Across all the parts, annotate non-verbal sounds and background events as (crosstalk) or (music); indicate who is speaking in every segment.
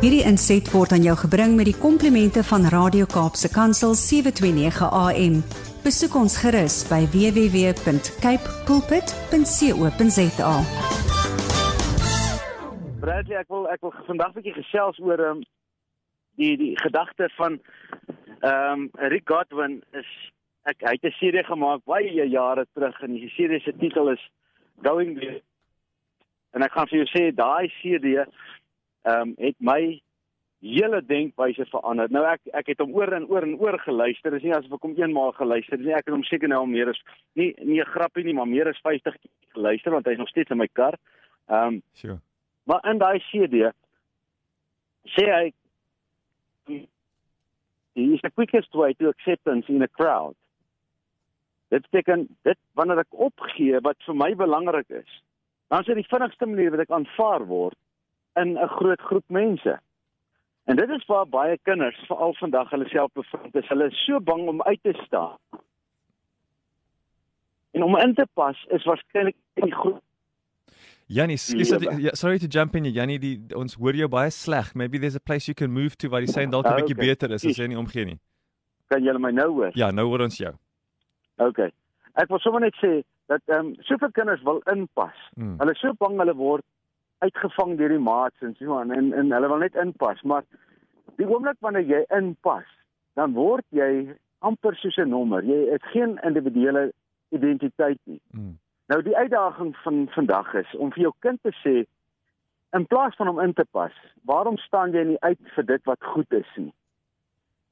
Speaker 1: Hierdie inset word aan jou gebring met die komplimente van Radio Kaapse Kansel 729 AM. Besoek ons gerus by www.cape pulpit.co.za.
Speaker 2: Bradley, ek wil ek wil vandag 'n bietjie gesels oor um, die die gedagte van ehm um, Rick Godwin is ek hy het 'n serie gemaak baie jare terug en die serie se titel is Going There. En ek gaan vir jou sê daai CD ehm um, het my hele denkwyse verander. Nou ek ek het hom oor en oor en oor geluister. Dis nie asof ek hom eenmaal geluister het nie. Ek het hom seker nou al meer as nie nie 'n grappie nie, maar meer as 50 keer geluister want hy's nog steeds in my kar. Ehm um,
Speaker 3: Sure.
Speaker 2: Maar in daai CD sê hy he is the quickest way to acceptance in a crowd. Dit beteken dit wanneer ek opgee wat vir my belangrik is, dan is dit die vinnigste manier wat ek aanvaar word in 'n groot groep mense. En dit is waar baie kinders veral vandag hulle self bevind. Is hulle is so bang om uit te staan. En om in te pas is waarskynlik die groep
Speaker 3: Jannie, skus dat
Speaker 2: Lewe.
Speaker 3: ja, sorry to jump in. Jannie, die ons hoor jou baie sleg. Maybe there's a place you can move to waar die sein dalk 'n
Speaker 2: Ah,
Speaker 3: bietjie
Speaker 2: okay.
Speaker 3: beter is as jy nie omgee nie.
Speaker 2: kan julle my nou hoor.
Speaker 3: Ja, nou hoor ons jou.
Speaker 2: OK. Ek wil sommer net sê dat ehm um, soveel kinders wil inpas.
Speaker 3: Mm.
Speaker 2: Hulle is so bang hulle word uitgevang deur die maats en so aan en en hulle wil net inpas, maar die oomblik wanneer jy inpas, dan word jy amper soos 'n nommer. Jy het geen individuele identiteit nie.
Speaker 3: Mm.
Speaker 2: Nou die uitdaging van vandag is om vir jou kind te sê in plaas van om in te pas, waarom staan jy nie uit vir dit wat goed is nie?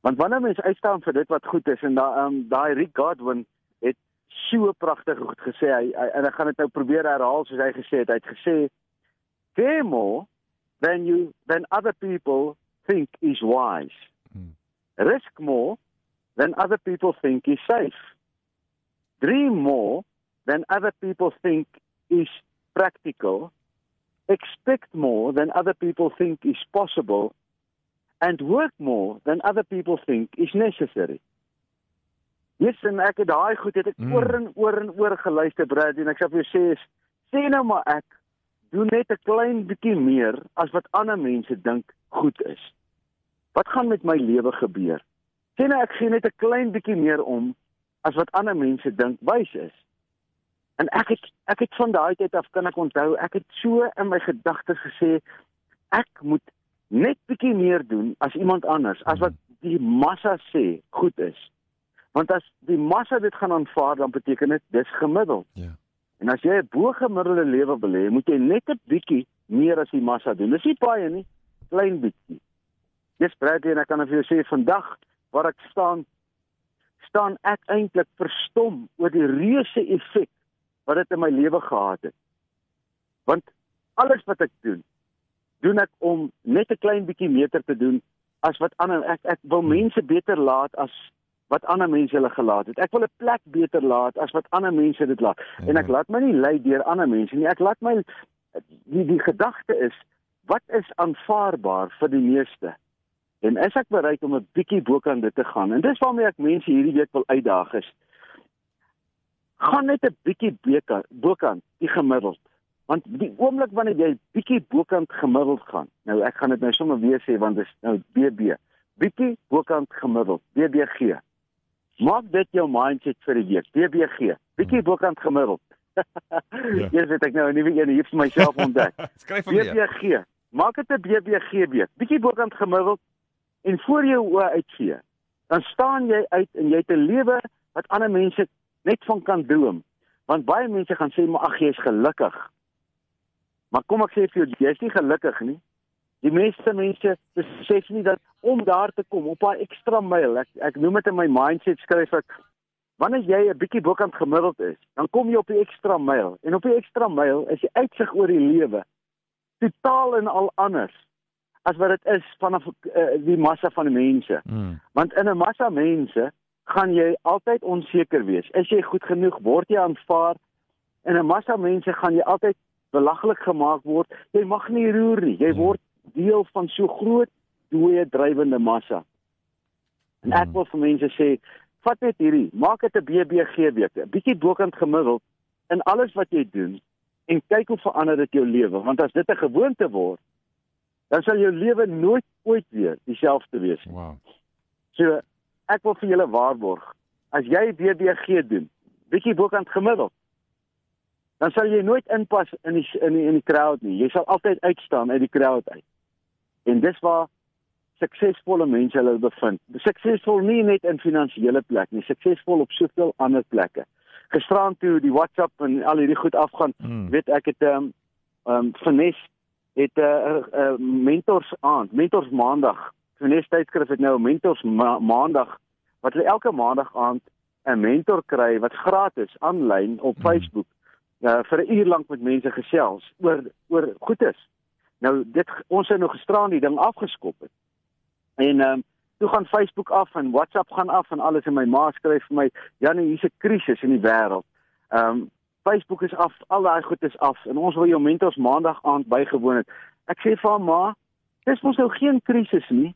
Speaker 2: Want wanneer mense uitstaan vir dit wat goed is en daai um, daai Rick Godwin het so pragtig goed gesê hy, hy en ek gaan dit nou probeer herhaal soos hy gesê het. Hy het gesê care more than you than other people think is wise.
Speaker 3: Mm.
Speaker 2: Risk more than other people think is safe. Dream more than other people think is practical. Expect more than other people think is possible. And work more than other people think is necessary. Yes, en ek het daai goed het ek
Speaker 3: Mm.
Speaker 2: oor en oor en oor geluister, Brad, en ek sê vir jou sê sê nou maar ek doen net 'n klein bietjie meer as wat ander mense dink goed is. Wat gaan met my lewe gebeur? Sê nou ek gee net 'n klein bietjie meer om as wat ander mense dink wys is. En ek het ek het van daai tyd af kan ek onthou, ek het so in my gedagtes gesê ek moet net bietjie meer doen as iemand anders as wat die massa sê goed is. Want as die massa dit gaan aanvaar, dan beteken dit dis gemiddeld.
Speaker 3: Ja.
Speaker 2: En as jy 'n bo-gemiddelde lewe wil hê, moet jy net 'n bietjie meer as die massa doen. Dis nie baie nie, klein bietjie. Dis Bradley en ek kan vir jou sê vandag waar ek staan, staan ek eintlik verstom oor die reuse effek wat dit in my lewe gehad het. Want alles wat ek doen, doen ek om net 'n klein bietjie meter te doen as wat ander ek ek wil mense beter laat as wat ander mense hulle gelaat het. Ek wil 'n plek beter laat as wat ander mense dit laat. En ek
Speaker 3: Ja.
Speaker 2: laat my nie lei deur ander mense nie. Ek laat my die die gedagte is wat is aanvaarbaar vir die meeste? En is ek bereid om 'n bietjie bokant dit te gaan? En dis waarmee ek mense hierdie week wil uitdaag is. Gaan net 'n bietjie beka- bokant die gemiddeld. Want die oomblik wanneer jy bietjie bokant gemiddeld gaan. Nou ek gaan dit nou sommer weer sê want dit is nou BB. Bietjie bokant gemiddeld, BBG. Maak dit jou mindset vir die week. BBG. Bietjie bokant gemiddeld. ja. (laughs) Eers het ek nou 'n nuwe een hier vir myself ontdek. (laughs)
Speaker 3: Skryf hom weer.
Speaker 2: BBG. Maak dit 'n BBG week. Bietjie bokant gemiddeld en voor jou oë uitvee. Dan staan jy uit en jy het 'n lewe wat ander mense net van kan droom. Want baie mense gaan sê maar ag jy is gelukkig. Maar kom ek sê vir jou, jy's nie gelukkig nie. Die meeste mense besef nie dat om daar te kom op daai ekstra myl, ek ek noem dit in my mindset skryf ek wanneer jy 'n bietjie bokant gemiddeld is, dan kom jy op die ekstra myl en op die ekstra myl is die uitsig oor die lewe totaal en al anders as wat dit is vanaf uh, die massa van die mense.
Speaker 3: Mm.
Speaker 2: Want in 'n massa mense gaan jy altyd onseker wees. Is jy goed genoeg? Word jy aanvaar? In 'n massa mense gaan jy altyd belaglik gemaak word. Jy mag nie roer nie. Jy
Speaker 3: Ja.
Speaker 2: word deel van so groot dooie drywende massa. En ek
Speaker 3: Mm.
Speaker 2: wil vir mense sê, vat net hierdie, maak dit 'n BBG week, 'n bietjie bokant gemiddeld in alles wat jy doen en kyk hoe verander dit jou lewe, want as dit 'n gewoonte word, dan sal jou lewe nooit ooit weer dieselfde wees nie.
Speaker 3: Wow.
Speaker 2: So ek wil vir julle waarborg, as jy BBG doen, bietjie bokant gemiddeld, dan sal jy nooit inpas in die in die, in die crowd nie. Jy sal altyd uitstaan uit die crowd uit. En dis waar suksesvolle mense hulle bevind. Suksesvol nie net in finansiële plek nie, suksesvol op soveel ander plekke. Gisterand toe die WhatsApp en al hierdie goed afgaan,
Speaker 3: Mm.
Speaker 2: weet ek het ehm um, ehm um, Finnes het 'n uh, uh, mentors aand, mentors maandag. Finnes tydskrif het nou 'n mentors ma maandag wat hulle elke maandag aand 'n mentor kry wat gratis aanlyn op
Speaker 3: Mm.
Speaker 2: Facebook uh, vir 'n uur lank met mense gesels oor oor goedes. Nou dit ons het nou gisteraan die ding afgeskop het. En ehm um, toe gaan Facebook af en WhatsApp gaan af en alles en my ma skryf vir my, Janie, hier's 'n krisis in die wêreld. Ehm um, Facebook is af, al daai goed is af en ons wil jou mentors maandag aand bygewoon het. Ek sê vir haar ma, dis mos nou geen krisis nie.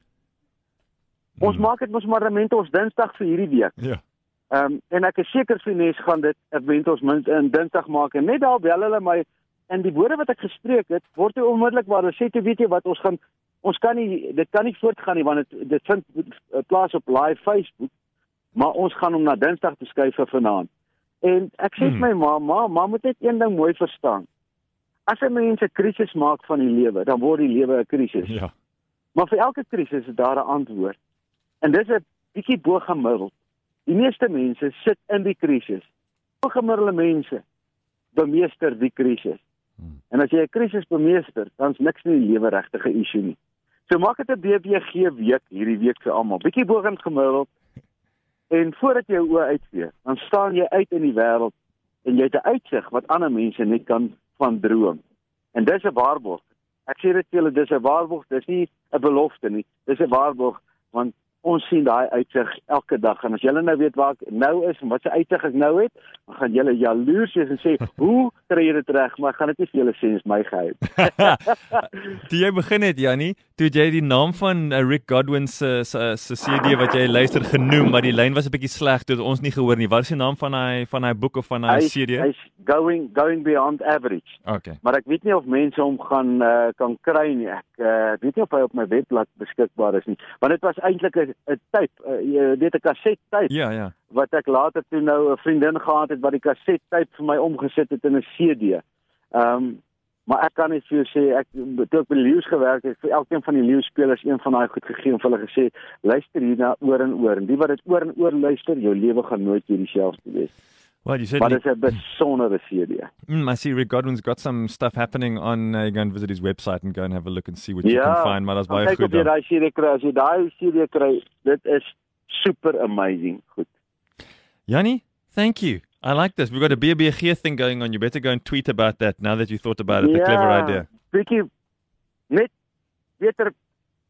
Speaker 2: Ons
Speaker 3: Mm.
Speaker 2: maak dit mos maar mentors Dinsdag vir hierdie week.
Speaker 3: Ja.
Speaker 2: Ehm um, en ek is seker Finnes gaan dit 'n mentors min in Dinsdag maak en net daar bel hulle my en die woorde wat ek gespreek het word toe onmiddellik waar hulle sê toe weet jy wat ons gaan ons kan nie dit kan nie voortgaan nie want dit dit vind eh, plaas op live Facebook maar ons gaan hom na Dinsdag beskuif vir vanaand. En ek sê vir
Speaker 3: Hmm.
Speaker 2: my ma, ma, ma moet net een ding mooi verstaan. As 'n mens 'n krisis maak van die lewe, dan word die lewe 'n krisis.
Speaker 3: Ja.
Speaker 2: Maar vir elke krisis is daar 'n antwoord. En dis 'n bietjie bo gemiddeld. Die meeste mense sit in die krisis. Bo gemiddelde mense bemeester die krisis.
Speaker 3: Hmm.
Speaker 2: En as jy 'n krisis bemeester, dan's niks in die lewe regtig 'n issue nie. So maak dit 'n BBG week hierdie week vir almal. Bietjie bo gemiddeld. En voordat jy jou oë uitvee, dan staan jy uit in die wêreld en jy het 'n uitsig wat ander mense net kan van droom. En dis 'n waarborg. Ek sê dit vir julle, dis 'n waarborg, dis nie 'n belofte nie. Dis 'n waarborg want ons sien daai uitsig elke dag en as julle nou weet waar ek nou is en wat se uitsig ek nou het, dan gaan julle jaloers wees en sê, (laughs) "Hoe kry jy dit reg?" Maar ek gaan dit nie vir julle sê is my geheim. (laughs)
Speaker 3: toe jy begin het Jannie, toe het jy die naam van uh, Rick Godwin se se se CD wat jy luister genoem, maar die lyn was 'n bietjie sleg, toe ons nie gehoor nie. Wat is die naam van hy van hy boek of van hy
Speaker 2: Hy's
Speaker 3: CD?
Speaker 2: hy's going going beyond average.
Speaker 3: Okay.
Speaker 2: Maar ek weet nie of mense hom gaan uh, kan kry nie. Ek uh, weet nie of hy op my webblad beskikbaar is nie. Want dit was eintlik 'n 'n tape, uh, jy weet 'n kaset tape
Speaker 3: Ja, ja.
Speaker 2: Wat ek later toe nou 'n vriendin gehad het wat die kaset tape vir my omgesit het in 'n CD. Ehm um, maar ek kan net vir jou sê ek toe ek by Leeu's gewerk het vir elkeen van die Leeu's spelers een van daai goed gegee en vir hulle gesê luister hierna oor en oor en die wat dit oor en oor luister jou lewe gaan nooit weer dieselfde wees.
Speaker 3: Well, you
Speaker 2: Maar dit is 'n besondere CD.
Speaker 3: Mm, I see Rick Godwin's got some stuff happening on. Uh, you go and visit his website and go and have a look and see what you can find. Maar
Speaker 2: gaan
Speaker 3: baie
Speaker 2: kyk of
Speaker 3: goed
Speaker 2: jy
Speaker 3: daar.
Speaker 2: daai CD kry. As jy daai CD kry, dit is super amazing. Goed.
Speaker 3: Yanni, thank you. I like this. We've got a BBG thing going on. You better go and tweet about that now that you thought about it. A clever idea.
Speaker 2: Bietjie net beter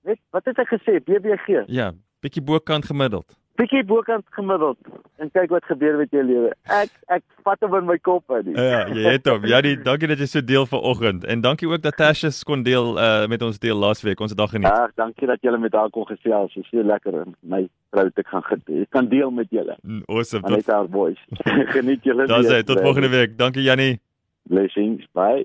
Speaker 2: net wat het ek gesê? BBG.
Speaker 3: Ja, bietjie bokant gemiddeld.
Speaker 2: Bietjie bokant gemiddeld en kyk wat gebeur met jou lewe. Ek ek vat hom in my kop uit.
Speaker 3: Ja, jy het hom. Jannie, dankie dat jy so deel vanoggend en dankie ook dat Tasha kon deel uh, met ons deel laasweek. Ons het dag geniet.
Speaker 2: Ag, dankie dat julle met haar kon gesels. Dit is so lekker en my vrou ek gaan geniet. Ek kan deel met julle.
Speaker 3: Mm, Awesome.
Speaker 2: Net
Speaker 3: Tot
Speaker 2: haar voice. (laughs) Geniet julle.
Speaker 3: sê tot volgende week. Dankie Jannie.
Speaker 2: Blessings. Bye.